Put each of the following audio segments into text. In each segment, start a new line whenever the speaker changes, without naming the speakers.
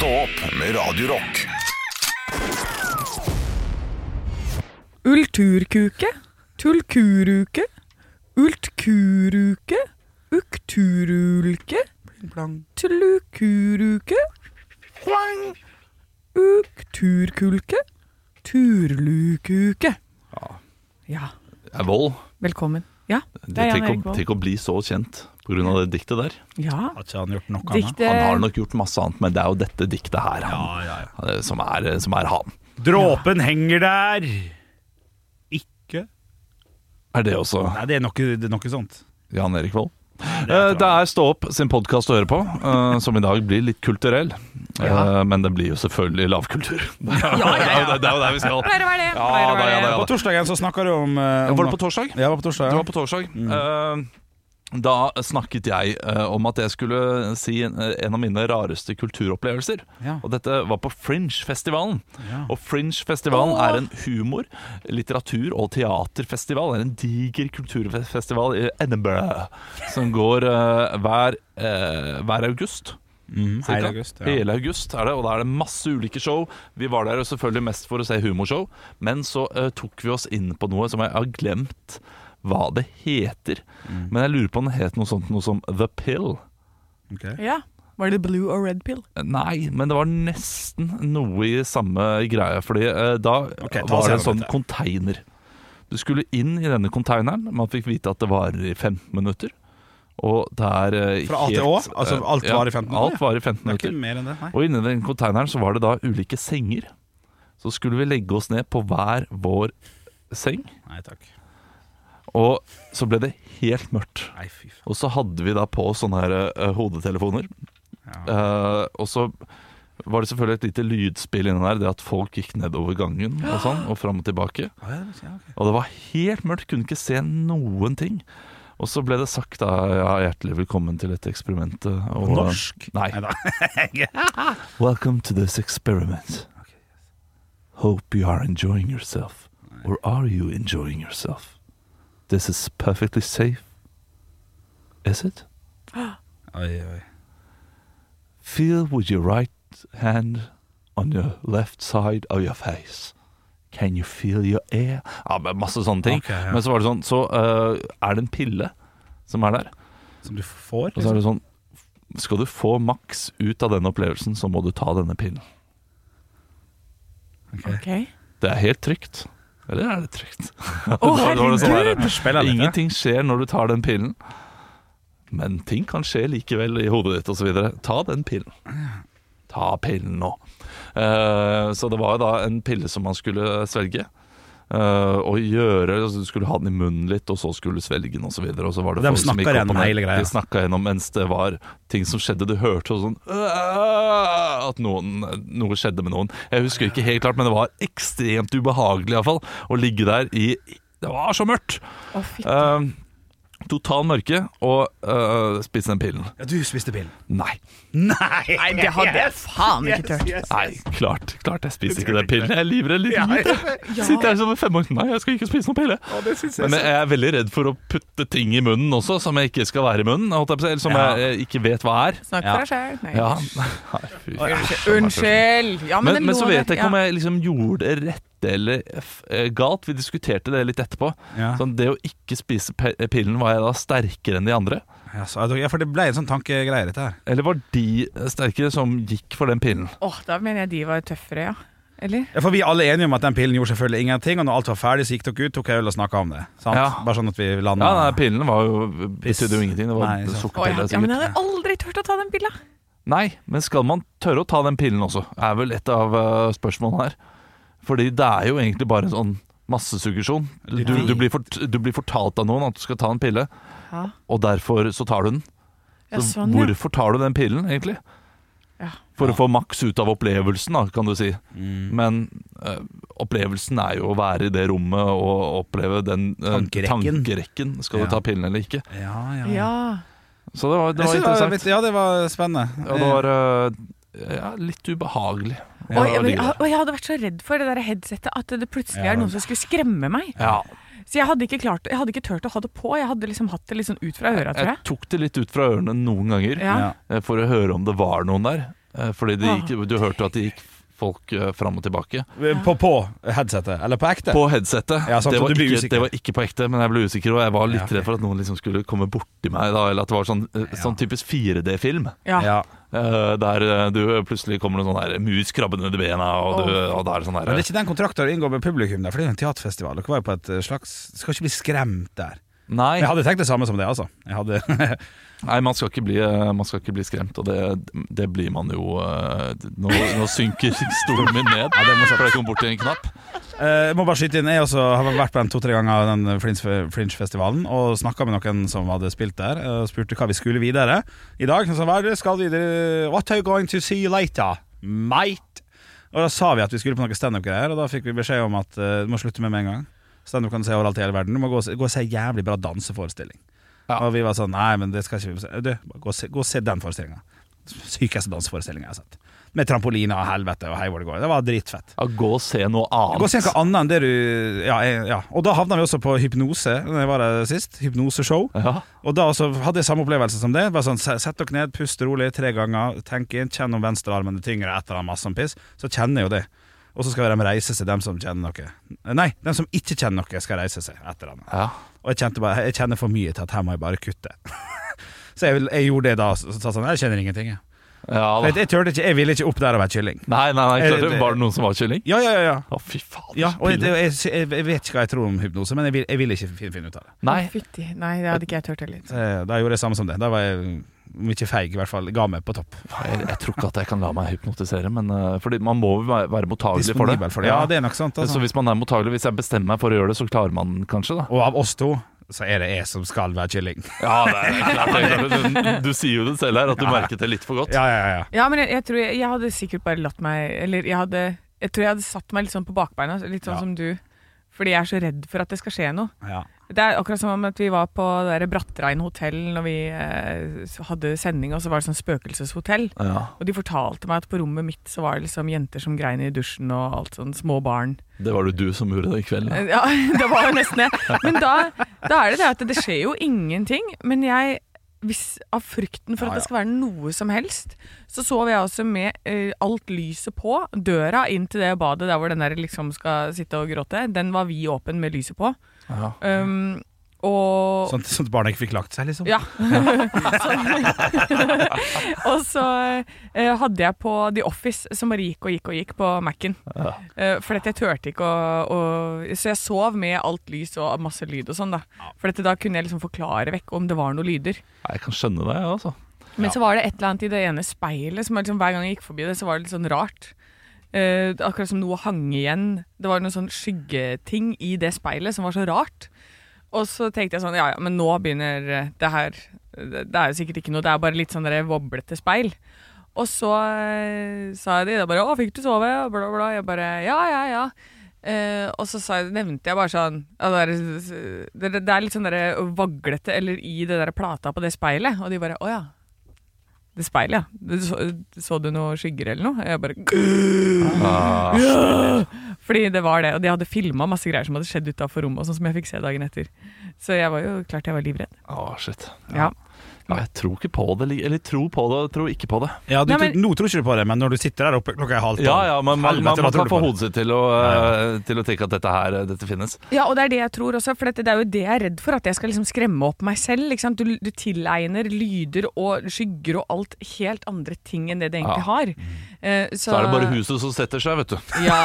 Stå opp med Radio Rock.
Ulturkuke, tulkuruke, ultkuruke, ukturulke, tulukuruke, ukturkulke, turlukuke. Ja,
Er vold.
velkommen. Ja, det
Det
er Jan Erik Vold.
tenk å bli så kjent pga. det diktet der.
Ja,
han
diktet
Han har nok gjort masse annet, men det er jo dette diktet her han,
Ja, ja, ja.
som, er, som er han.
Dråpen henger der. Ikke
Er det også
Nei, det er nok, det er noe sånt.
Jan Erik Vold? Eh, Det er Stå opp sin podkast å høre på, eh, som i dag blir litt kulturell. Eh, Men det blir jo selvfølgelig lavkultur.
ja, ja.
Det er jo der vi skal.
pleier å være det.
Ja, ja,
det.
ja.
På torsdagen så snakka du om, om
Var det på torsdag?
Ja, det var på torsdag.
Det var på torsdag. Eh, Da snakket jeg uh, om at jeg skulle si en, en av mine rareste kulturopplevelser.
Ja.
Og dette var på Fringe-festivalen.
Ja.
Og Fringe-festivalen
oh.
er en humor-, litteratur- og teaterfestival. Det er en diger kulturfestival i Edinburgh som går uh, hver, uh, hver august.
Mm, hele august. Ja.
Hele august er det, og da er det masse ulike show. Vi var der selvfølgelig mest for å se humorshow, men så eh, tok vi oss inn på noe som jeg har glemt hva det heter.
Mm.
Men jeg lurer på om det het noe sånt noe som The Pill.
Okay.
Ja. Var det blue og red pill?
Nei, men det var nesten noe i samme greia. fordi eh, da
okay,
var det en sånn
konteiner
container. Du skulle inn i denne containeren, man fikk vite at det varer i 15 minutter. Og det er eh,
Fra A til Å? Altså,
alt
alt var i 15 minutter,
Alt var i 15
Det er ikke
minutter.
mer enn det, nei.
Og inni den containeren så var det da ulike senger. Så skulle vi legge oss ned på hver vår seng,
Nei takk.
Og så ble det helt mørkt.
Nei, fy faen.
Og så hadde vi da på sånne her eh, hodetelefoner.
Ja.
Eh, og så var det selvfølgelig et lite lydspill inni der, det at folk gikk nedover gangen og sånn, og fram og tilbake.
Ja, ja, ja, ok.
Og det var helt mørkt, kunne ikke se noen ting. Og så ble det sagt da ja, hjertelig velkommen til dette eksperimentet. Og,
Norsk?
Nei.
Neida.
Welcome to this experiment. Hope you are enjoying yourself. Or are you enjoying yourself? This is perfectly safe. Is it?
Oi, oi.
Feel with your right hand on your left side of your face. Can you feel your air? Ja, men Masse sånne ting.
Okay, ja.
Men så var det sånn Så uh, er det en pille som er der.
Som du får?
Og så er det sånn Skal du få maks ut av denne opplevelsen, så må du ta denne pillen.
Okay.
okay.
Det er helt trygt. Eller er det trygt?
Å, herregud!
Ingenting skjer når du tar den pillen. Men ting kan skje likevel i hodet ditt osv. Ta den pillen. Ta pillen nå. Uh, så det var da en pille som man skulle svelge. Eh, og gjøre altså Du skulle ha den i munnen litt, og så skulle du svelge den osv. Og så var det
De
folk som gikk opp
gjennom
og ned.
hele greia.
De snakka gjennom mens det var ting som skjedde. Du hørte sånn At noen, noe skjedde med noen. Jeg husker ikke helt klart, men det var ekstremt ubehagelig i hvert fall å ligge der i Det var så mørkt!
Å,
total mørke og uh, spise den pillen.
Ja, du spiste pillen?
Nei.
Nei!
Nei, det hadde jeg faen ikke tørt.
Nei, klart, klart jeg spiser ikke den pillen. Jeg er livredd litt.
Ja, ja.
Ja.
Sitter her som en femåring. Nei, jeg skal ikke spise noen pille.
Å, det synes jeg
Men jeg er veldig redd for å putte ting i munnen også, som jeg ikke skal være i munnen. holdt jeg på Eller som
Ja.
jeg eh, ikke vet hva er.
Snakk for deg sjøl. Nei.
Ja, Nei, fy.
Unnskyld. Ja, men,
Men, men så vet jeg ikke om jeg liksom gjorde det rette eller f- eh, galt. Vi diskuterte det litt etterpå.
Ja.
Sånn, det å ikke spise pe- pillen, var jeg da sterkere enn de andre?
Ja, for det ble en sånn tankegreie, dette her.
Eller var de sterkere som gikk for den pillen?
Åh, da mener jeg de var tøffere, ja. Eller?
Ja, for Vi er alle enige om at den pillen gjorde selvfølgelig ingenting, og når alt var ferdig, så gikk dere ut, tok jeg øl og snakka om det. Sant?
Ja.
Bare sånn at vi landa
Ja, nei, Pillen var jo, betydde jo ingenting. Det var.
Å, ja. ja, men jeg hadde aldri turt å ta den pilla.
Nei, men skal man tørre å ta den pillen også? Er vel et av uh, spørsmålene her. Fordi det er jo egentlig bare en sånn massesuggesjon. Du, du, du, blir fort, du blir fortalt av noen at du skal ta en pille,
Ja.
og derfor så tar du den.
Ja,
Så
sånn, ja.
hvorfor tar du den pillen, egentlig?
Ja.
For å få maks ut av opplevelsen, da, kan du si.
Mm.
Men eh, opplevelsen er jo å være i det rommet og oppleve den eh,
Tankerekken.
tankerekken. Skal
Ja.
du ta pillen eller ikke?
Ja, ja.
Ja.
Så det var, det var
interessant. det var, ja, det var spennende.
Og det var eh, ja, litt ubehagelig.
Og, jeg, og jeg hadde vært så redd for det der headsetet at det plutselig
Ja.
er noen som skulle skremme meg.
Ja,
Så jeg hadde ikke klart Jeg hadde ikke turt å ha det på. Jeg hadde liksom hatt det litt sånn ut fra øra, tror
jeg
jeg.
tok det litt ut fra ørene noen ganger
Ja.
Ja.
eh, for å høre om det var noen der. Eh, Fordi det gikk, du hørte at det gikk folk eh, fram og tilbake.
På, på headsetet, eller på ekte?
På headsetet.
Ja, sant,
det, var ikke, det var ikke på ekte, men jeg ble usikker, og jeg var litt
Ja, okay.
redd for at noen liksom skulle komme borti meg. Da, eller at det var sånn, eh, sånn typisk 4D-film.
Ja.
Ja.
eh, Der eh, du plutselig kommer noen sånn der mus krabbende under bena, og, du, og er det sånn
Men det er ikke den kontrakten du inngår med publikum der, for det er jo en teaterfestival. Dere var jo på et eh, slags skal ikke bli skremt der.
Nei,
Jeg hadde tenkt det samme som det, altså. Jeg hadde
nei man, skal ikke bli, eh, man skal ikke bli skremt, og det, det blir man jo eh, Nå, nå synker stolen min ned, for jeg kom bort til en knapp.
Eh, Jeg må bare skyte inn Jeg også har vært på den to-tre ganger Den Fringe-festivalen Og snakket med noen som hadde spilt der Og spurte hva vi skulle videre. I dag så hva skal vi What are you going to see later? Mate? Og da sa vi at vi skulle på noen stand-up-greier Og da fikk vi beskjed om at Du må slutte med med en gang. Stand-up kan du se overalt i hele verden. Du må gå, og se- gå og se jævlig bra danseforestilling
Ja.
Og vi var sånn Nei, men det skal ikke vi se Du, gå, se, gå og se den forestillingen. Sykeste danseforestillinga jeg har sett. Med trampoliner og helvete og hei hvor det går. Det var dritfett.
Ja, gå og se noe annet.
Gå og se noe annet enn det du ja, ja. Og da havna vi også på hypnose Når jeg var der sist. Hypnoseshow.
Ja,
Og da også hadde jeg samme opplevelse som det. Bare sånn, Sett dere ned, pust rolig tre ganger Tenk inn, kjenn om venstrearmen er tyngre Etter han masse om piss. Så kjenner jeg jo det. Og så skal de reise seg, dem som kjenner noe Nei, dem som ikke kjenner noe skal reise seg etter annet.
ja.
Og jeg kjente bare Jeg kjenner for mye til at her må jeg bare kutte Så jeg, jeg gjorde det da Så sa sånn, jeg kjenner ingenting jeg.
ja
jeg, jeg, tørte ikke, jeg ville ikke opp der og være kylling
Nei, nei, nei, klart det.
Eh,
Var det noen som var kylling?
Ja, ja, ja, ja
Å, fy faen.
Ja, og jeg, jeg, jeg, jeg vet ikke hva jeg tror om hypnose, men jeg vil, jeg vil ikke finne, finne ut av det.
Nei,
Fytti. Nei, det hadde ikke jeg turt heller.
Så Da gjorde jeg samme som det. Da var jeg, om feige, feig, i hvert fall ga meg på topp.
jeg, jeg tror ikke at jeg kan la meg hypnotisere, men uh, fordi man må jo være være mottagelig for det.
For det. Ja, det er nok sant.
Så
Altså.
hvis man er mottagelig, hvis jeg bestemmer meg for å gjøre det, så klarer man kanskje, da.
Og av oss to, så er det jeg som skal være kylling.
Ja, det er klart, det er klart. Du, du sier jo det selv her, at du merket det litt for godt.
Ja, ja, ja.
Ja, men jeg, jeg tror jeg, jeg hadde sikkert bare latt meg Eller jeg hadde Jeg tror jeg hadde satt meg litt sånn på bakbeina, litt sånn
Ja.
som du. Fordi jeg er så redd for at det skal skje noe.
ja.
Det er akkurat som om at vi var på der Brattrein hotell når vi eh, hadde sending, og så var det sånn spøkelseshotell.
Ja,
Og de fortalte meg at på rommet mitt så var det liksom jenter som grein i dusjen og alt sånn, små barn.
Det var det du som gjorde det i kveld. Ja.
Eh, Ja, det var jo nesten det. Men da, da er det det at det skjer jo ingenting. Men jeg, hvis av frykten for
Ja,
at det skal være noe som helst, så sov jeg også med eh, alt lyset på. Døra inn til det badet der hvor den der liksom skal sitte og gråte, den var vi åpen med lyset på.
Ja.
Um, og
Sånn, sånn at barna ikke fikk lagt seg, liksom.
ja. og så eh, hadde jeg på The Office, som bare gikk og gikk og gikk på Mac-en.
Ja.
Eh, for dette jeg turte ikke å, å Så jeg sov med alt lys og masse lyd og sånn, da. For dette da kunne jeg liksom forklare vekk om det var noen lyder.
Jeg kan skjønne det, altså.
Men så var det et eller annet i det ene speilet som liksom, hver gang jeg gikk forbi det, så var det litt sånn rart. Eh, akkurat som noe hang igjen. Det var noen sånn skyggeting i det speilet som var så rart. Og så tenkte jeg sånn, ja ja, men nå begynner eh, det her Det det er jo sikkert ikke noe, det er bare litt sånn der voblete speil. Og så eh, sa de da bare 'Å, fikk du sove?' Og bla, bla. Jeg bare 'Ja, ja, ja'. Eh, og så jeg, nevnte jeg bare sånn det, er, det, det er litt sånn der vaglete eller i det der plata på det speilet. Og de bare 'Å ja'. Det speilet, ja. Så, så du noe skygger eller noe? Jeg bare
Ah,
ja! Fordi det var det. Og de hadde filma masse greier som hadde skjedd utafor rommet, og sånn som jeg fikk se dagen etter. Så jeg var jo klart jeg var livredd.
Ah, shit.
Ja.
Ja, jeg tror ikke på det, eller tror på det, og tror ikke på det.
Ja, du,
Nei, men-
nå tror ikke du på det, men når du sitter der oppe klokka er halv tolv
Ja, ja, men man, man, man kan få hodet sitt til å, eh, til å tenke at dette her, eh, dette finnes.
Ja, og det er det jeg tror også, for dette, det er jo det jeg er redd for, at jeg skal liksom skremme opp meg selv. Ikke? Du, du tilegner lyder og skygger og alt helt andre ting enn det det egentlig
Ja.
har. Eh, så,
Så er det bare huset som setter seg, vet du.
Ja.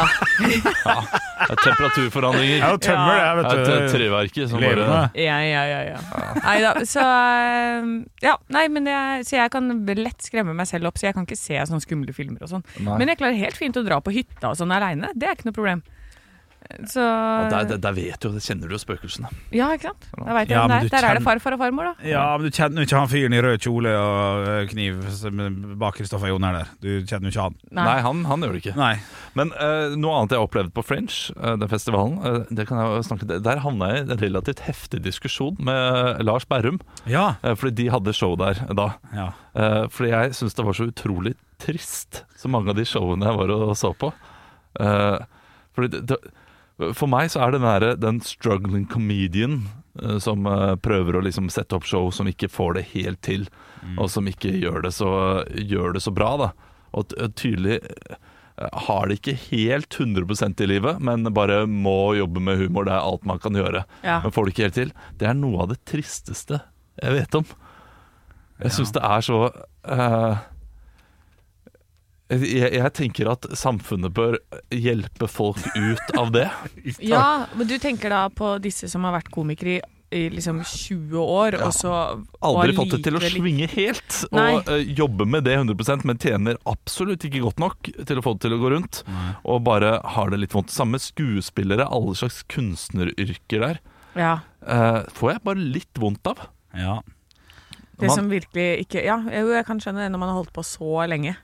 Det er temperaturforandringer.
Ja, tømmer det,
Det
vet du.
Det er treverket som
Levende.
bare
Ja, ja, ja. ja. Nei da, så eh, Ja, nei, men jeg, så jeg kan lett skremme meg selv opp, så jeg kan ikke se sånne skumle filmer og sånn. Men jeg klarer helt fint å dra på hytta og sånn aleine. Det er ikke noe problem. Så
Ja, der, der, der vet du, det kjenner du jo spøkelsene.
Ja, ikke sant? Da veit jeg
Ja,
der.
der
det er. Der det farfar og farmor, da.
Ja, men du kjenner jo ikke han fyren i rød kjole og eh, kniv bak Kristoffer Joner der. Du kjenner jo ikke han.
Nei, han, han gjør det ikke.
Nei.
Men uh, noe annet jeg har opplevd på Fringe, uh, den festivalen, uh, det kan jeg snakke Der havna jeg i en relativt heftig diskusjon med Lars Berrum,
Ja.
fordi de hadde show der da.
ja.
Fordi jeg syns det var så utrolig trist, så mange av de showene jeg var og så på. Uh, fordi det, det, for meg så er den derre den struggling comedian eh, som eh, prøver å liksom sette opp show som ikke får det helt til, og som ikke gjør det så, gjør det så bra, da. og tydelig eh, har det ikke helt 100% i livet, men bare må jobbe med humor. Det er alt man kan gjøre.
Ja.
Men får det ikke helt til. Det er noe av det tristeste jeg vet om. Jeg syns det er så eh, jeg, jeg tenker at samfunnet bør hjelpe folk ut av det.
Ja, men du tenker da på disse som har vært komikere i, i liksom 20 år, og så
Aldri
og
fått det til å svinge helt.
Nei.
Og uh, jobbe med det 100% men tjener absolutt ikke godt nok til å få det til å gå rundt. Og bare har det litt vondt. Samme skuespillere, alle slags kunstneryrker der.
Ja.
Uh, får jeg bare litt vondt av.
Ja.
Det
Man-
som virkelig ikke Ja, jo, jeg kan skjønne det når man har holdt på så lenge.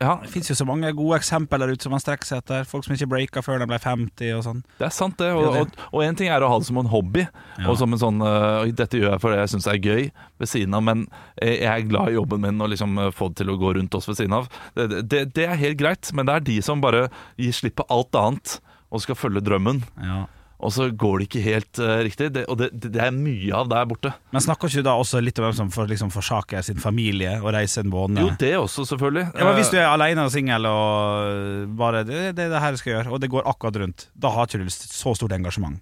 Ja,
Det fins jo så mange gode eksempler der ute som man strekker seg etter. Folk som ikke breaka før de ble 50 og sånn.
Det er sant, det. Og, og, og en ting er å ha det som en hobby,
Ja.
og som en sånn øh, Dette gjør jeg fordi jeg syns det er gøy ved siden av, men jeg er glad i jobben min og liksom øh, få det til å gå rundt oss ved siden av. Det, det, det er helt greit, men det er de som bare gir slipp på alt annet og skal følge drømmen,
Ja.
Og så går det ikke helt uh, riktig. Det, og det, det er mye av der borte.
Men snakker ikke du da også litt om hvem som får liksom forsaker sin familie og reiser en bånd?
Jo, det også, selvfølgelig.
Ja, men Hvis du
Eh,
er alene og singel og bare det, det, det her jeg skal gjøre, og det går akkurat rundt, da har ikke du så stort engasjement.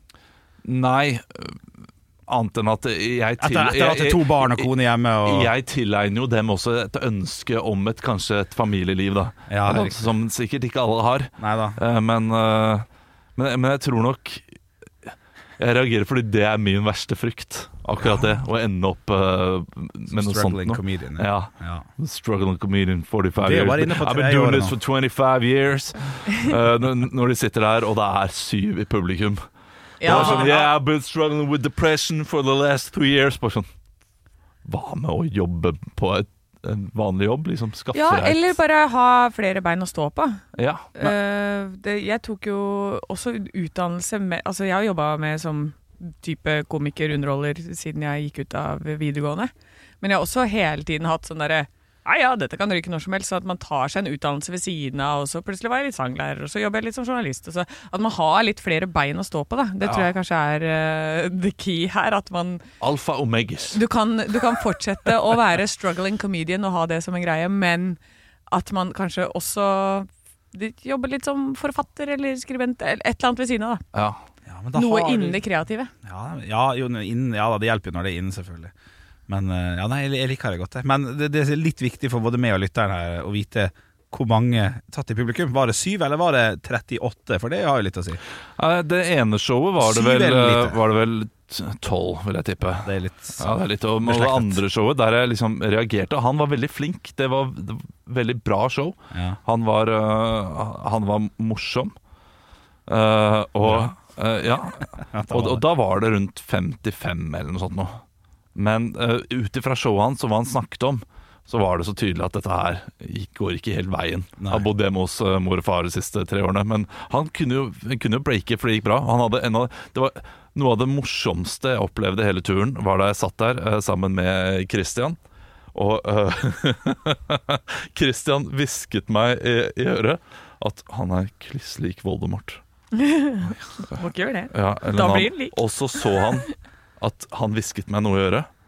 Nei, annet enn at jeg til,
Etter, etter at det er to barn og kone hjemme og
Jeg tilegner jo dem også et ønske om et kanskje et familieliv, da.
Ja, er
Eh, som sikkert ikke alle har.
Neida.
Eh, Men, eh, men, men jeg tror nok Jeg reagerer fordi det er min verste frykt. Akkurat det. Å ende opp uh, med noe sånt
Struggling
noe.
comedian.
Ja.
Ja.
Struggling comedian 45
Vi er
years. I've been doing this for 25 years. Uh, når, når de sitter der, og det er syv i publikum.
Ja,
sånn, yeah, I've been struggling with depression for the last three years. Bare sånn Hva med å jobbe på et, en vanlig jobb? Liksom skaffe
ja
deg et-
eller bare ha flere bein å stå på.
Ja.
uh, det, jeg tok jo også utdannelse med Altså, jeg har jobba med som type komiker, underholder, siden jeg gikk ut av videregående. Men jeg har også hele tiden hatt sånn derre Nei, ja, dette kan ryke når som helst. Så at man tar seg en utdannelse ved siden av, og så plutselig var jeg litt sanglærer, og så jobber jeg litt som journalist. Og så at man har litt flere bein å stå på, da. Det tror jeg kanskje er uh, the key her. At man
Alfa Omegas.
du kan, du kan fortsette å være struggling comedian og ha det som en greie, men at man kanskje også jobber litt som forfatter eller skribent, eller et eller annet ved siden av. da.
Ja.
Ja, men da
Noe
har du-
innen det kreative.
Ja, ja, jo, inn, ja da, det hjelper jo når det er inn, selvfølgelig. Men eh, ja, nei, jeg, liker det godt. Jeg. Men det, det er litt viktig for både meg og lytteren her å vite hvor mange tatt i publikum. Var det syv, eller var det 38? For det har jo litt å si.
Det ene showet var det vel, eh, var det vel tolv, vil jeg tippe.
Det er litt
Ja, det er litt, og, og det andre showet der jeg liksom reagerte Han var veldig flink. Det var, det var veldig bra show.
ja.
Han var, uh, han var morsom. Uh, og uh, ja. Og, og da var det rundt 55 eller noe sånt noe. Men uh, ut ifra showet hans og hva han snakket om, så var det så tydelig at dette her gikk, går ikke helt veien.
Nei.
Han har bodd hjemme hos uh, mor og far de siste tre årene, men han kunne jo, kunne jo breake, for det gikk bra. Han hadde en av, det var noe av det morsomste jeg opplevde hele turen, var da jeg satt der uh, sammen med Christian. Og uh, Christian hvisket meg i, i øret at han er kliss lik Voldemort.
Må ikke gjøre det.
Ja,
Da blir han lik.
Og så så han at han hvisket meg noe i øret.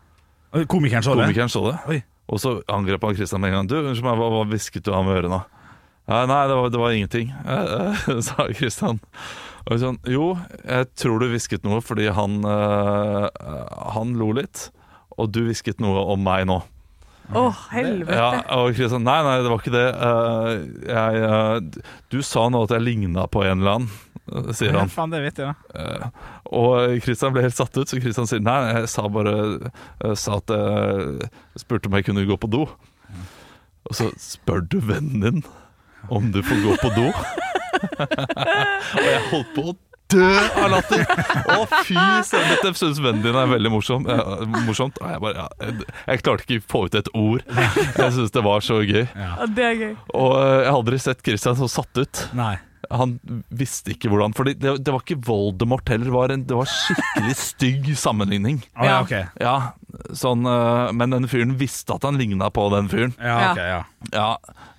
Komikeren så det?
Komikeren så det.
Oi.
Og så angrep han Christian med en gang. Du, unnskyld meg, hva, hvisket du av i øret nå? Nei, det var, det var ingenting, eh, eh, sa Christian. Og sånn, jo, jeg tror du hvisket noe fordi han, eh, han lo litt. Og du hvisket noe om meg nå.
Å, helvete.
Ja, og Christian, nei, nei, det var ikke det. Uh, jeg, uh, du sa nå at jeg ligna på en eller annen, eh, han.
Ja, faen, det vet jeg, da.
Eh, og Kristian ble helt satt ut, så Kristian sier nei, jeg sa bare jeg sa at jeg spurte om jeg kunne gå på do. Og så spør du vennen din om du får gå på do. og jeg holdt på å dø av latter! Å, fy søren! Dette syns vennen din er veldig morsom, ja, morsomt. Jeg bare ja, jeg, jeg klarte ikke å få ut et ord. Jeg syns det var så gøy.
Ja, det er gøy.
Og eh, jeg har aldri sett Christian så satt ut.
Nei.
Han visste ikke hvordan For det, det var ikke Voldemort heller. Det var en det var skikkelig stygg sammenligning.
Å, ja,
Ja.
ok.
Ja, sånn øh, Men denne fyren visste at han ligna på den fyren.
Ja,
Ja.
ok, ja.
Ja,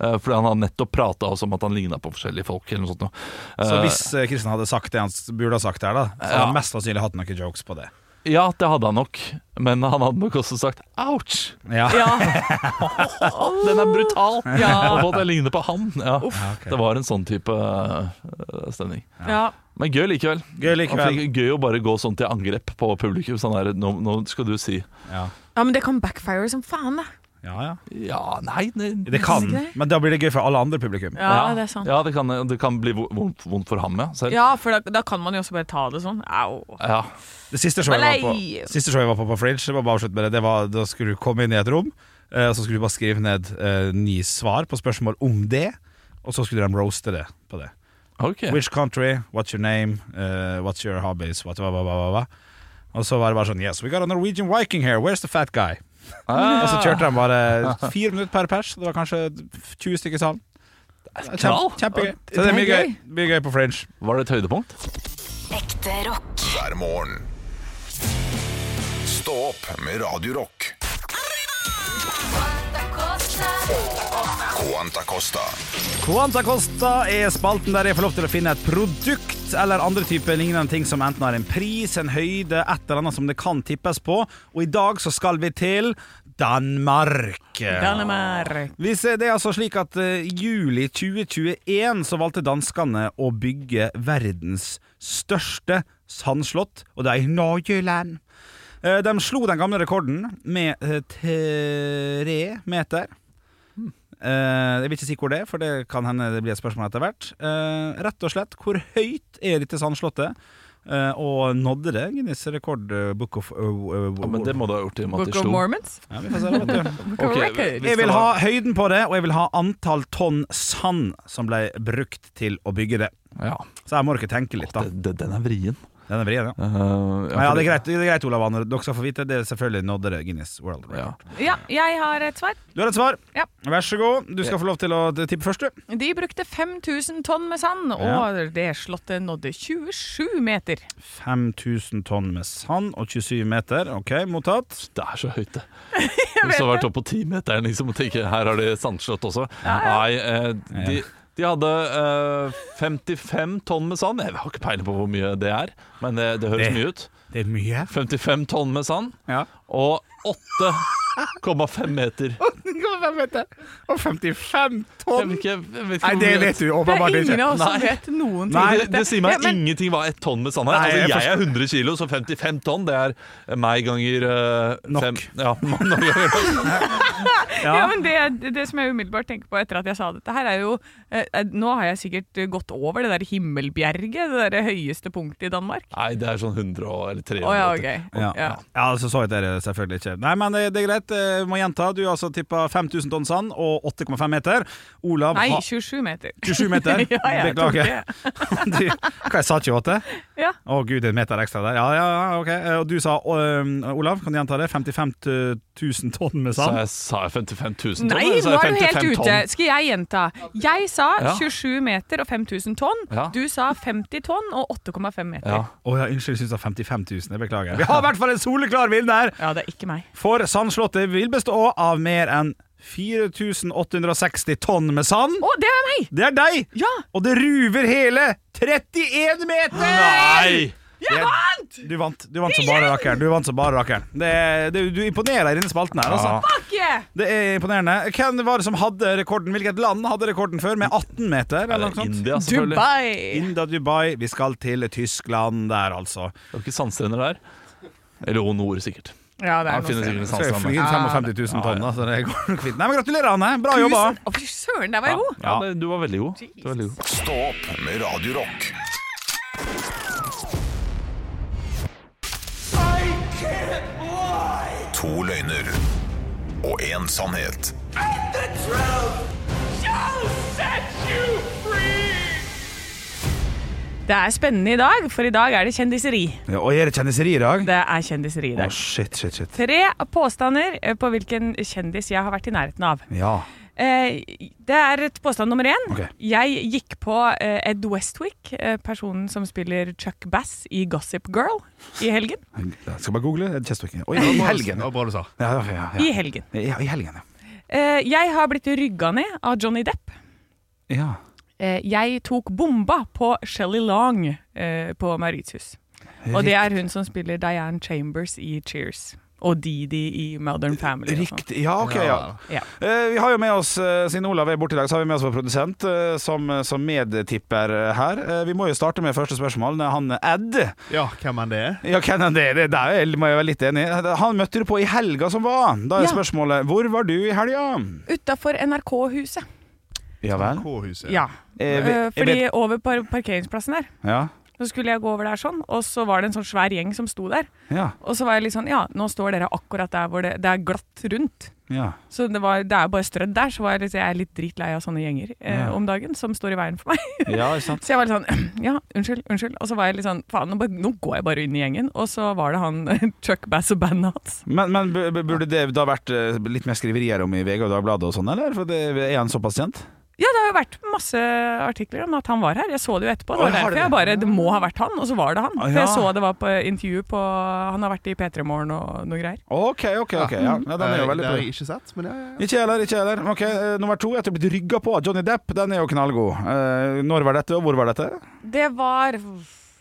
øh, Fordi han hadde nettopp prata om at han ligna på forskjellige folk. Eller noe sånt.
Så
Eh,
hvis Kristin hadde sagt det han burde ha sagt her, da, så hadde
Ja.
han mest sannsynlig hatt noen jokes på det.
Ja, det hadde han nok. Men han hadde nok også sagt 'ouch'.
Ja.
Ja.
Den er brutal!
Ja.
Og jeg ligner på han. Ja.
Okay.
Det var en sånn type øh, stemning.
ja.
Men gøy likevel.
Gøy likevel.
gøy å bare gå sånn til angrep på publikum. Sånn her, nå, nå skal du si
Ja.
Ja, men det kan backfire som faen, da.
Ja, ja.
Ja, nei det,
Det kan, men da blir det gøy for alle andre publikum.
Ja, det er sant.
Ja, det kan, det kan bli vondt, vondt for ham, ja. Selv.
Ja, for da, da kan man jo også bare ta det sånn. Au.
Ja.
Det siste showet jeg var på, siste showet jeg var på på Fringe, det var bare avslutt med det. det var, da skulle du komme inn i et rom, eh, og så skulle du bare skrive ned eh, ni svar på spørsmål om det, og så skulle de roaste det på det.
Okay.
Which country, what's your name, uh, what's your hobbies, what, hva, hva, hva. Og så var det bare sånn Yes, we got a Norwegian Viking here, where's the fat guy?
Ah,
Og så kjørte de bare fire minutter per pers. Det var kanskje 20 stykker i salen. Kjempe, kjempegøy. Så det er mye gøy. Mye gøy på Fringe.
Var det et høydepunkt?
Ekte rock.
hver morgen. Stå opp med Radio Rock. Quanta Costa.
Quanta Costa er spalten der jeg får lov til å finne et produkt eller andre typer lignende ting som enten har en pris, en høyde, et eller annet som det kan tippes på. Og i dag så skal vi til Danmark.
Danmark.
Vi ser, det er altså slik at i juli 2021 så valgte danskene å bygge verdens største sandslott, og det er i Norgeland. Eh, De slo den gamle rekorden med eh, tre meter. Eh, jeg vil ikke si hvor det er, for det kan hende det blir et spørsmål etter hvert. Eh, rett og slett, hvor høyt er dette sandslottet? Eh, og nådde det Guinness rekord book of uh, uh,
Ja, men det må du ha gjort i og med at
Book
de
of. Mormons?
ja, vi får se, da, vet du.
Book Records.
Jeg vil ha høyden på det, og jeg vil ha antall tonn sand som ble brukt til å bygge det.
Ja,
Så jeg må dere tenke litt, da.
det, det, den er vrien.
Den er vrien, ja.
Uh,
ja, ja, det er greit, det er greit Olav Anner. Dere skal få vite det. er selvfølgelig nådde det Guinness World Record.
Ja,
Ja.
jeg har et svar.
Du har et svar.
Ja.
Vær så god. Du skal få lov til å tippe først, du.
De brukte 5000 tonn med sand, og det slottet nådde 27 meter.
5000 tonn med sand og 27 meter. Ok, mottatt.
Det er så høyt, det. Hvis du har vært oppe på timeteren liksom, og tenker her har de sandslott også. Nei, eh, de, de hadde eh, 55 tonn med sand. Jeg har ikke peiling på hvor mye det er, men det, det høres
Det-
mye ut.
Det er mye.
55 tonn med sand
Ja.
og 8,5 meter.
Og 55
Jeg
tonn!
vet ikke, jeg vet ikke
Nei,
hvor
det
mye-
vet du
Det
åpenbart
er ingen
ikke.
av oss som
Nei.
vet noen ting.
Nei,
om
det,
dette.
det sier meg
Ja, men-
ingenting hva ett tonn med sand er.
Nei, jeg
altså, jeg er 100 kilo, så 55 tonn, det er meg ganger eh,
Nok.
fem Ja, nok
Ja,
Ja.
men det, det som jeg umiddelbart tenker på etter at jeg sa dette her, er jo eh, eh, Nå har jeg sikkert eh, gått over det der Himmelbjerget, det der høyeste punktet i Danmark.
Nei, det er sånn 100 og- eller 300.
oh, ja,
okay.
ok.
Ja.
Ja.
ja, altså så jeg er det selvfølgelig ikke. Nei, men det, det er greit. Vi må gjenta. Du har altså tippa 5000 tonn sand og 8,5 meter. Olav
Nei, 27 meter.
27 meter.
ja, jeg tok
Beklager.
det.
du, hva jeg sa 28?
Ja.
Å gud, det en meter ekstra der. Ja, ja, ja, ok. Eh, Og du sa, Olav, kan du gjenta det? 55 000 tonn med sand?
Så jeg sa jeg 55 000 tonn?
Nei, nå er du helt
55
ute.
tonn?
Skal jeg gjenta? Jeg sa 27 meter og 5000 tonn.
Ja.
Du sa 50 tonn og 8,5 meter.
Ja.
Oh, ja, unnskyld, jeg syns det var 55 000. Jeg beklager. Vi har i hvert fall en soleklar vinner!
Ja, det er ikke meg.
For Sandslottet vil bestå av mer enn 4860 tonn med sand.
Å, det er meg!
Det er deg!
Ja!
Og det ruver hele 31 meter!
Nei!
Jeg vant!
Du vant Du vant som bare rakkeren. Du vant som bare rakkeren. Det, det, du imponerer i denne spalten her, altså.
Fuck yeah!
Det er imponerende. Hvem var det som hadde rekorden? Hvilket land hadde rekorden før? Med 18 meter? Eller noe sånt?
India, selvfølgelig.
Dubai!
India, Dubai. Vi skal til Tyskland der, altså.
Det var ikke sandstrender der. Eller jo, nord, sikkert.
Ja, det er noe
sikkert en
Skal jeg fly
sandstrand.
inn 55 000 tonn, da, så det går nok fint. Nei, men Gratulerer, Anne. Bra jobba.
Å, fy søren, der var jeg god!
Ja, det, du var veldig god. Du var veldig god.
Stå opp med Radio Rock. To løgner og én sannhet.
Det er spennende i dag, for i dag er det kjendiseri.
Ja, og er det kjendiseri i dag?
Det er kjendiseri i dag.
Oh, shit, shit, shit.
Tre påstander eh, på hvilken kjendis jeg har vært i nærheten av.
Ja.
Eh, det er et påstand nummer én.
Okay.
Jeg gikk på eh, Ed Westwick, eh, personen som spiller Chuck Bass i Gossip Girl, i helgen.
Jeg skal bare google. Chestwick. Oi, i helgen.
Det var bra du sa.
Ja, ja, ja,
I helgen.
ja, I helgen, ja.
Eh, jeg har blitt rygga ned av Johnny Depp.
Ja.
Eh, jeg tok bomba på Shelly Long eh, på Mauritius. Og det er hun som spiller Diane Chambers i Cheers. Og Didi i Modern Family. sånn.
Riktig. Ja, ok, ja.
Ja.
Eh, vi har jo med oss, eh, siden Olav er borte i dag, så har vi med oss vår produsent eh, som, som medtipper eh, her. Eh, vi må jo starte med første spørsmål. Det er Han Ed.
Ja, hvem enn det er?
Ja, hvem er det? Det der er- må jeg være litt enig i. Han møtte du på i helga som var. Da er
Ja.
spørsmålet hvor var du i helga?
Utafor NRK-huset.
Ja vel?
K-huset.
Ja.
Eh, vi-
Eh,
jeg
Fordi
vet-
over par parkeringsplassen der,
Ja.
Så skulle jeg gå over der sånn, og så var det en sånn svær gjeng som sto der.
Ja.
Og så var jeg litt sånn, ja, nå står dere akkurat der hvor det, det er glatt rundt.
ja.
Så det, var, det er bare strødd der, så var jeg, litt, jeg er litt dritlei av sånne gjenger eh,
Ja.
om dagen som står i veien for meg.
Ja, sant?
Så jeg var litt sånn, ja, unnskyld, unnskyld. Og så var jeg litt sånn, faen, nå, nå går jeg bare inn i gjengen. Og så var det han Chuck Bass og bandet hans.
Men, men bu- bu- burde det da vært eh, litt mer skriverier om i VG og Dagbladet og sånn, eller? For det, er han såpass kjent?
Ja, det har jo vært masse artikler om at han var her. Jeg så det jo etterpå. Det var derfor jeg bare, det må ha vært han, og så var det han.
Ah,
For jeg så det var på intervju på Han har vært i P3 Morgen og noe greier.
OK, OK. ok ja. ja, Den er jo veldig
det har
bra.
jeg ikke sett, men ja, ja, ja.
Ikke heller. ikke heller Ok, eh, Nummer to etter å ha blitt rygga på av Johnny Depp. Den er jo knallgod. Eh, når var dette, og hvor var dette?
Det var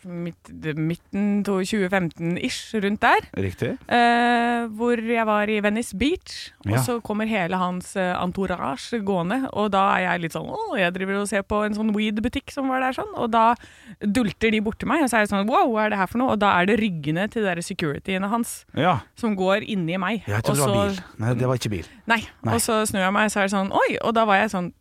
midten av 2015-ish, rundt der.
Riktig.
Eh, hvor jeg var i Venice Beach, og
Ja.
så kommer hele hans eh, entourage gående. Og da er jeg litt sånn Å, jeg driver og ser på en sånn weed-butikk som var der sånn. Og da dulter de borti meg, og så er jeg sånn Wow, hva er det her for noe? Og da er det ryggene til de securityene hans
Ja.
som går inni meg.
Jeg trodde det var bil. Nei, det var ikke bil.
Nei.
Nei.
Og så snur jeg meg, så er det sånn Oi! Og da var jeg sånn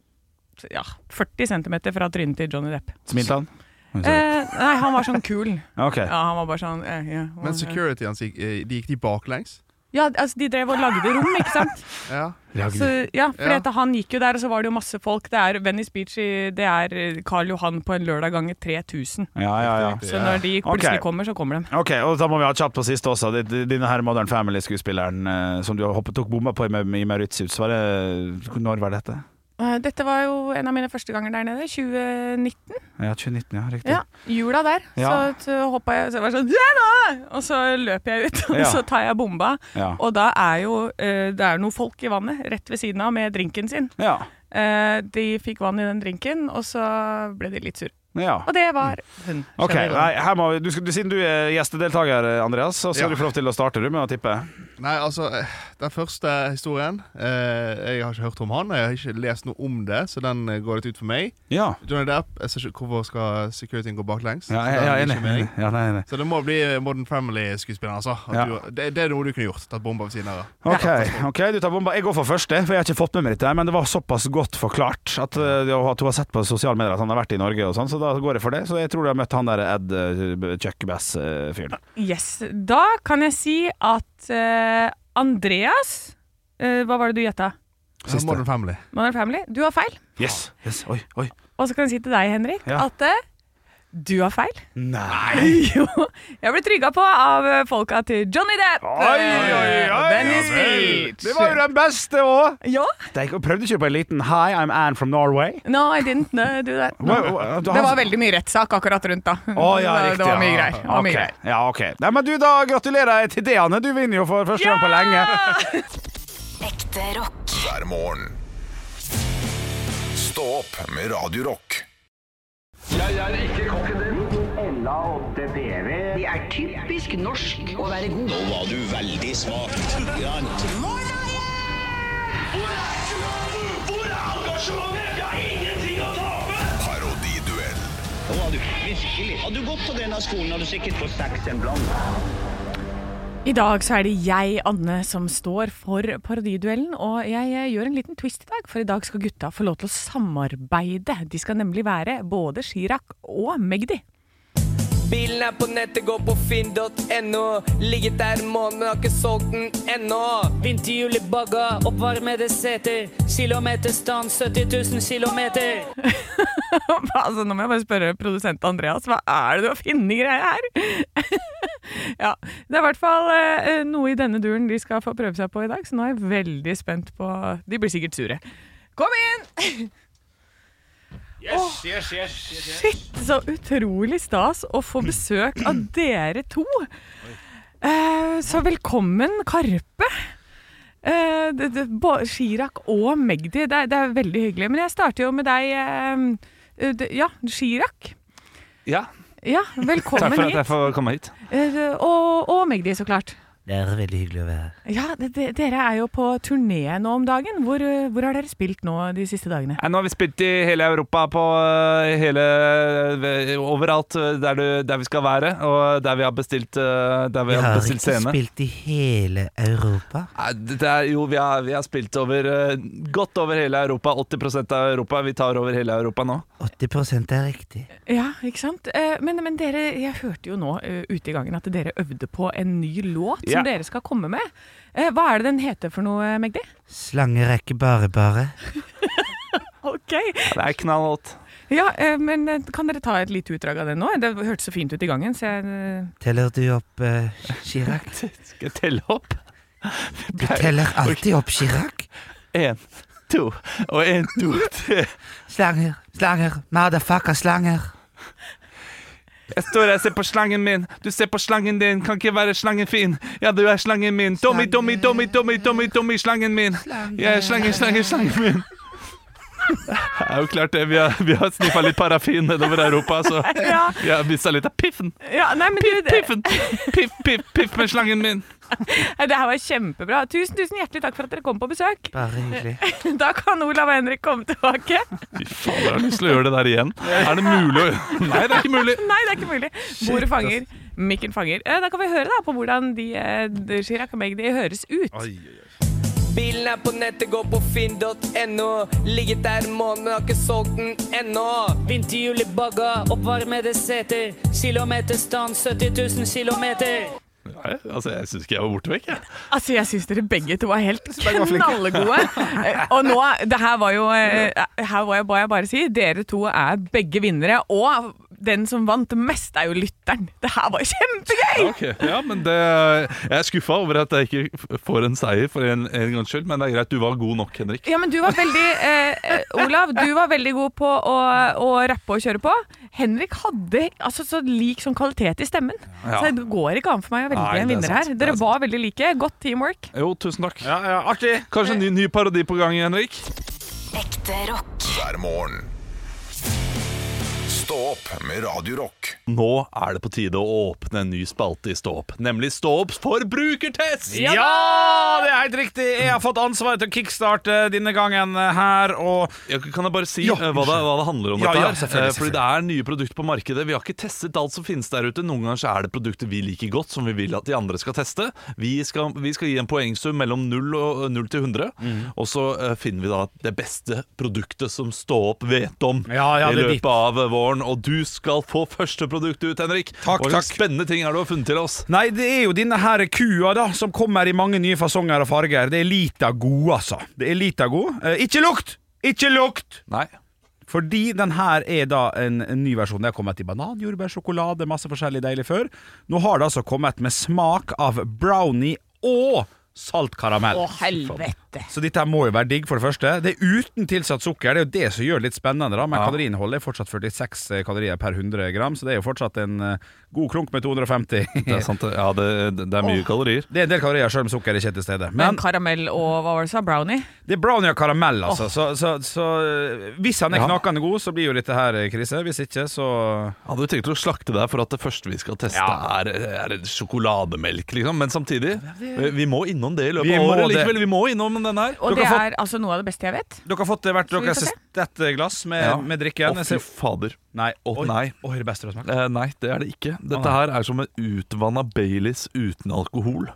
ja, 40 cm fra trynet til Johnny Depp.
Smilte han?
Eh, nei, han var sånn kul.
Okay.
Ja, han var bare sånn eh, ja,
Men security hans eh, de gikk de baklengs?
Ja, altså, de drev og lagde rom, ikke sant?
Ja.
Så, ja, for
Ja.
han gikk jo der, og så var det jo masse folk. Det er Venice Beach, i- det er eh, Karl Johan på en lørdag ganger 3000.
Ja, ja, ja.
Så når de plutselig
okay.
kommer, så kommer de.
Ok, og da må vi ha kjapt på siste også. Det- Denne her Modern Family-skuespilleren eh, som du hoppet, tok bomba på i, Mauritius, var det, når var dette?
Eh, Dette var jo en av mine første ganger der nede. 2019.
Ja, 2019, ja, riktig.
Ja, jula der.
Ja.
Så, så hoppa jeg, så jeg var sånn ja nå! Og så løper jeg ut, og
Ja.
så tar jeg bomba.
Ja.
Og da er jo eh, det er noen folk i vannet rett ved siden av med drinken sin.
Ja.
Eh, de fikk vann i den drinken, og så ble de litt sure.
ja.
Og det var hun.
Ok, nei, her må du, du, Siden du er gjestedeltaker, Andreas, så skal
Ja.
du få lov til å starte du med å tippe.
Nei, altså, eh, den første historien eh, Jeg har ikke hørt om han, jeg har ikke lest noe om det, så den eh, går litt ut for meg.
Ja,
Johnny Depp, jeg ser ikke hvorfor skal securityen gå baklengs?
ja jeg, jeg,
jeg.
Ja, nei, nei.
Så det må bli eh, Modern Family-skuespilleren, altså.
Ja.
Du, det, det er noe du kunne gjort. Tatt bomba ved siden av.
Ok, ok, du tar bomba. Jeg går for første, for jeg har ikke fått med meg dette. Men det var såpass godt forklart at, uh, at hun har sett på sosiale medier at han har vært i Norge, og sånn, så da går jeg for det. Så jeg tror du har møtt han der Ed uh, Chuck Bass-fyren.
Yes. Da kan jeg si at eh, Andreas uh, Hva var det du gjetta?
Siste.
Modern Family.
Modern Family. Du har feil.
Yes. yes. Oi, oi.
Og så kan jeg si til deg, Henrik,
Ja.
at eh, du har feil.
Nei!
Jo. Jeg ble trygga på av folka til Johnny Depp.
Oi, oi, oi!
Venice Beach.
Det var jo den beste òg!
Ja.
Prøvde ikke på en liten Hi, I'm Anne from Norway.
No, I didn't know, do that.
Har-
Det var veldig mye rettssak akkurat rundt da.
Oh, ja, riktig,
det var mye greier. Var mye greier.
Ja, ok. Nei, men du, da gratulerer jeg til det, Anne. Du vinner jo for første gang på lenge.
Ekte rock.
hver morgen. Stå opp med Radio Rock.
Det er typisk norsk å være god.
Nå var du veldig smak. Grant.
Parodiduell.
Nå var du virkelig. Hadde du gått på denne skolen, hadde du sikkert fått seks en blant.
I dag så er det jeg, Anne, som står for parodiduellen, og jeg eh, gjør en liten twist i dag, for i dag skal gutta få lov til å samarbeide. De skal nemlig være både Chirag og Magdi.
Bilen er på nettet, gå på finn.no. Ligget der en måned, har ikke solgt den ennå.
Vinterhjul i bagga, oppvarmede seter. Kilometerstand 70 000 kilometer.
altså, nå må jeg bare spørre produsent Andreas, hva er det du har funnet greia her? ja, det er i hvert fall eh, noe i denne duren de skal få prøve seg på i dag, så nå er jeg veldig spent på De blir sikkert sure. Kom inn!
Yes, yes, yes,
Shit, så utrolig stas å få besøk av dere to. Eh, så velkommen, Karpe. Eh, det, det, Chirag og Magdi, det, er- det er veldig hyggelig. Men jeg starter jo med deg, eh, eh, det- ja, Chirag.
Ja.
Ja,
Takk
velkommen
for at jeg får komme hit.
Eh, Og, og Magdi, så klart.
Det er veldig hyggelig å være her.
Ja, det, det, Dere er jo på turné nå om dagen. Hvor, eh, hvor har dere spilt nå de siste dagene?
Nei, nå har vi spilt i hele Europa, på eh, hele eh, Overalt der, du, der vi skal være, og der vi har bestilt, der vi
Vi
har
har
bestilt
ikke
scene.
spilt i hele Europa.
Nei, det er, jo, vi har, vi har spilt over godt over hele Europa. 80% av Europa. Vi tar over hele Europa nå.
80% er riktig.
Ja, ikke sant? Eh, Men, men dere, jeg hørte jo nå ute i gangen at dere øvde på en ny låt
Ja.
som dere skal komme med. Eh, Hva er det den heter for noe, Magdi?
Slanger er ikke bare bare.
Ok.
Det er knallhått.
Ja, eh, men eh, kan dere ta et lite utdrag av den nå? Det hørtes så fint ut i gangen, så jeg eh,
Teller du opp Chirac?
Skal jeg telle opp?
Du teller alltid opp Chirac.
Én, to og én, to, tre.
Slanger, slanger, motherfucker, slanger.
Jeg står her og ser på slangen min. Du ser på slangen din. Kan ikke være slangen fin. Ja, du er slangen min. Tommy, Tommy, Tommy, Tommy, Tommy, Tommy, slangen min. Jeg er slangen, slangen, slangen min. Det er jo klart det. Vi har, vi har sniffa litt parafin nedover Europa, så
Ja.
vi har mista litt av piffen.
Ja, nei, men du,
Piffen! Piff, piff, piff med slangen min.
det her var kjempebra. Tusen, tusen hjertelig takk for at dere kom på besøk.
Bare hyggelig.
Da kan Olav og Henrik komme tilbake.
Fy faen, jeg har lyst til å gjøre det der igjen. Er det mulig å Nei, det er ikke mulig.
Nei, det er ikke mulig. Bordet fanger, mikken fanger. Eh, Da kan vi høre da på hvordan de, eh, de Chirac og Magdi høres ut.
Bilen er på nettet, gå på finn.no. Ligget der en måned, har ikke solgt den ennå.
Vinterhjul i bagga, oppvarmede seter. Kilometerstand 70 000 kilometer.
Nei, altså, jeg syns ikke jeg var borte vekk, jeg.
Altså, Jeg syns dere begge to var helt
knallegode.
knallgode. Eh, Og nå, det her var jo eh, Her må jeg bare, bare si, dere to er begge vinnere. Og den som vant mest, er jo lytteren. Det her var kjempegøy!
Okay. ja, men det, Jeg er skuffa over at jeg ikke får en seier for en, en gangs skyld, men det er greit. Du var god nok, Henrik.
Ja, men du var veldig eh, eh, Olav, du var veldig god på å, å rappe og kjøre på. Henrik hadde altså, så lik sånn kvalitet i stemmen.
Ja.
Så det går ikke an for meg å velge
Nei,
en vinner her.
Er
Dere var veldig like. Godt teamwork.
Jo, tusen takk.
Ja, ja, artig.
Kanskje en ny, ny parodi på gang, Henrik?
Ekte rock.
hver morgen. Stå opp med Radio Rock.
Nå er det på tide å åpne en ny spalte i Stå opp, nemlig Stå opps forbrukertest!
Ja, det er helt riktig! Jeg har fått ansvaret til å kickstarte denne gangen her, og
Ja, kan jeg bare si
Ja,
eh, hva, det, hva det handler om
Ja,
dette
ja,
her?
selvfølgelig,
Eh, Fordi det er nye produkter på markedet. Vi har ikke testet alt som finnes der ute. Noen ganger så er det produkter vi liker godt, som vi vil at de andre skal teste. Vi skal, vi skal gi en poengsum mellom 0, og, 0 til 100,
Mm.
og så eh, finner vi da det beste produktet som Stå opp vet om
Ja, ja,
i løpet av våren. Og du skal få første produkt ut, Henrik.
Takk,
og
takk.
spennende ting er du har funnet til oss?
Nei, det er jo denne her kua da Som kommer i mange nye fasonger og farger Det er Lita God, altså Det er Lita God eh, Ikke lukt! Ikke lukt!
Nei.
Fordi den her er da en, en ny versjon Det har kommet i banan, jordbær, sjokolade Masse forskjellig deilig før Nå har det altså kommet med smak av brownie og salt karamell
Å, helvete.
Så dette her må jo være digg for det første Det er uten tilsatt sukker Det er jo det som gjør det litt spennende da Men
Ja.
kaloriinnholdet er fortsatt 46 kalorier per 100 gram Så det er jo fortsatt en eh, god klunk med 250
Det er sant. Ja, det, det er mye kalorier.
Det er en del kalorier selv om sukker ikke er til stede
Men
Men
karamell og hva var det du sa? Brownie?
det er brownie og karamell altså så, så, så hvis han er
Ja.
knakende god Så blir jo dette her eh, krise Hvis ikke så
Hadde du tenkt å slakte deg for at det første vi skal teste,
Ja.
er, er sjokolademelk, liksom? Men samtidig, vi, vi må innom det i løpet av
må
året
det.
likevel. Vi må innom den her.
Og
Dere
det
har
er altså noe av det beste jeg vet.
Dere har fått hvert
Skal vi
deres
få
dette glass med,
Ja.
med drikken
Å,
Jeg
fy
ser-
fader.
Nei,
Å,
Oi.
nei.
Oi, det beste du har smakt
Eh, nei, det er det ikke. Dette her er som en utvanna Baileys uten alkohol.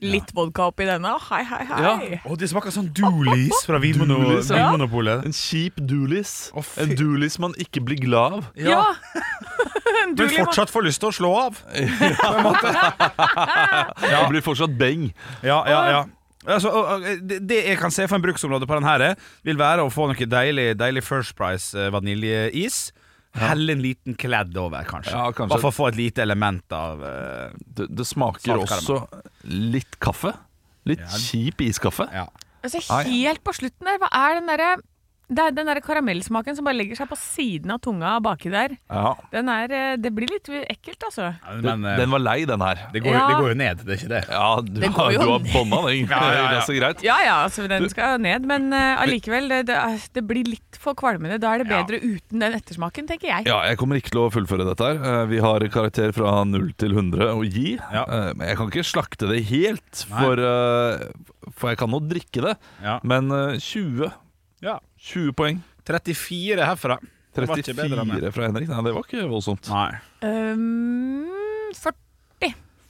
Litt vodka oppi denne. Hei, hei, hei.
Ja.
Å, det smaker sånn Doolies fra Vinmono-
Doolies, ja.
Vinmonopolet
En kjip Doolies.
Å, fy-
en Doolies man ikke blir glad av.
Ja.
Men
Du, Liv,
fortsatt får lyst til å slå av
Det blir fortsatt beng.
Ja, ja, ja Altså, og- og det, det jeg kan se for en bruksområde på den her Vil være å få noe deilig, deilig First Price eh, vaniljeis Helle en liten kledd over, kanskje.
Ja, kanskje.
Bare for å få et lite element av uh,
Det, det smaker også litt kaffe. Litt
Ja.
kjip iskaffe.
Ja.
Altså, helt på slutten der, hva er den derre Det er den der karamellsmaken som bare legger seg på siden av tunga baki der.
Ja.
Den er, eh, det blir litt ekkelt, altså.
Men,
Den,
eh,
den var lei, den her.
det, går,
Ja.
det går jo ned, det er ikke det.
Ja, du,
Det
har, du har bånda den.
Ja, ja, ja.
Så greit.
Ja ja, altså den skal ned, men eh, allikevel, det, det, det blir litt for kvalmende. Da er det
Ja.
bedre uten den ettersmaken, tenker jeg.
Ja, jeg kommer ikke til å fullføre dette her. Vi har karakter fra 0 til 100 å gi.
Ja.
Men jeg kan ikke slakte det helt, for, for jeg kan nå drikke det.
Ja.
Men eh, 20,
Ja.
20 poeng.
34 herfra. Det var ikke bedre enn det.
34 fra Henrik. Nei, det var ikke voldsomt.
Nei.
Um, for,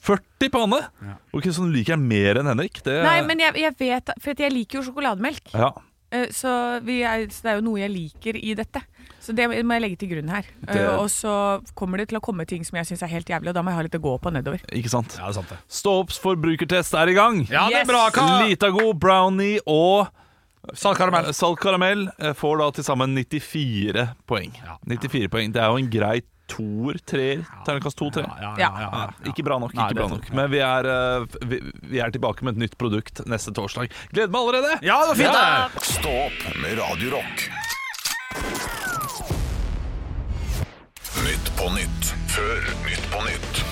40 på Anne!
Ja.
Ok, Så du liker jeg mer enn Henrik? Det,
nei, men jeg, jeg vet For jeg liker jo sjokolademelk.
ja.
Eh, Så, vi er, så det er jo noe jeg liker i dette. Så det må jeg legge til grunn her. Eh,
Det-
Og så kommer det til å komme ting som jeg syns er helt jævlig, og da må jeg ha litt å gå på nedover.
Ikke sant?
Ja, det er sant det.
Stå opps forbrukertest er i gang!
Ja, det er
Yes!
bra, Lita
god brownie og
Salt karamell.
Salt karamell eh, får da til sammen 94 poeng.
Ja.
94 poeng, Det er jo en grei toer, treer. Terningkast to, tre.
Ja, ja,
Ja.
ja, ja, ja.
Ikke bra nok.
Nei,
ikke bra nok. Men vi er, eh, vi, vi er tilbake med et nytt produkt neste torsdag. Gleder meg allerede!
Ja, det var fint,
Ja.
det!
Stå opp med Radio Rock. Nytt på nytt før Nytt på nytt.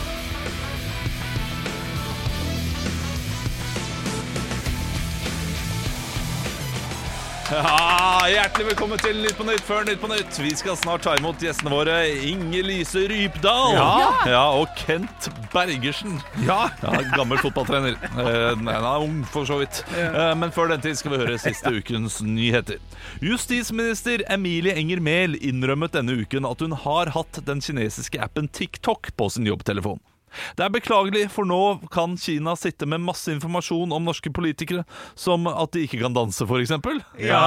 Ja, hjertelig velkommen til Nytt på Nytt før Nytt på Nytt. Vi skal snart ta imot gjestene våre Inger Lise Rypdal
Ja.
Ja, og Kent Bergersen.
Ja.
Ja, Gammel fotballtrener. Eh, nei, han er ung, for så vidt. Eh, men før den tid skal vi høre siste ukens nyheter. Justisminister Emilie Enger Mehl innrømmet denne uken at hun har hatt den kinesiske appen TikTok på sin jobbtelefon. Det er beklagelig, for nå kan Kina sitte med masse informasjon om norske politikere, som at de ikke kan danse, f.eks. Ja,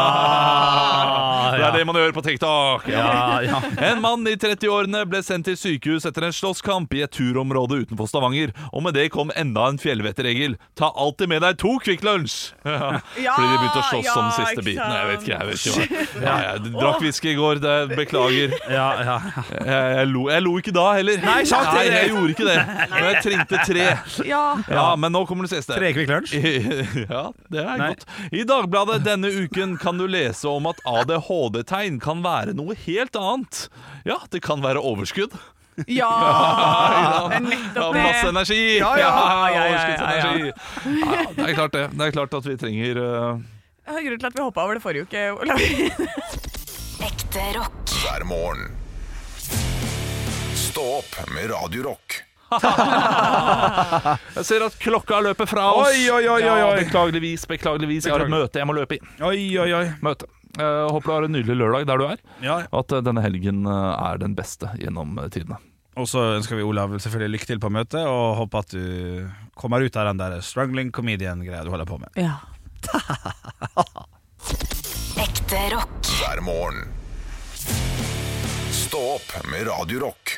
det er det man gjør på TikTok.
Ja, ja.
En mann i 30-årene ble sendt til sykehus etter en slåsskamp i et turområde utenfor Stavanger. Og med det kom enda en fjellvettregel. Ta alltid med deg to Kvikk Lunsj! Ja, Fordi de begynte å slåss
ja,
om den siste biten. Jeg vet ikke, jeg vet ikke hva. Ja, jeg drakk whisky i går, det beklager.
ja, ja.
Jeg, jeg, lo, jeg lo ikke da heller.
Nei,
Nei, jeg gjorde ikke det. Men jeg trengte tre.
Ja.
Ja, men nå kommer det siste.
Tre Kvikk Lunsj?
Ja, det er
Nei.
godt. I Dagbladet denne uken kan du lese om at ADHD-tegn kan være noe helt annet. Ja, det kan være overskudd.
ja.
Ja,
Det er nettopp
masse energi!
Ja, ja.
Ja, ja, ja,
overskuddsenergi. Ja, det er klart det. Det er klart at vi trenger uh,
Det er grunnen til at vi hoppa over det forrige uke. Olav.
Ekte rock.
hver morgen. Stå opp med Radio Rock.
Jeg ser at klokka løper fra oss.
Oi, oi, oi, oi,
Ja, beklageligvis, beklageligvis. Jeg har et møte jeg må løpe i.
Oi, oi, oi.
Møte. Eh, håper du har en nydelig lørdag der du er.
Ja.
At eh, denne helgen eh, er den beste gjennom tidene.
Og så ønsker vi Olav selvfølgelig lykke til på møtet, og håper at du kommer ut av den der struggling comedian-greia du holder på med.
Ja.
Ekte rock.
hver morgen. Stå opp med Radio Rock.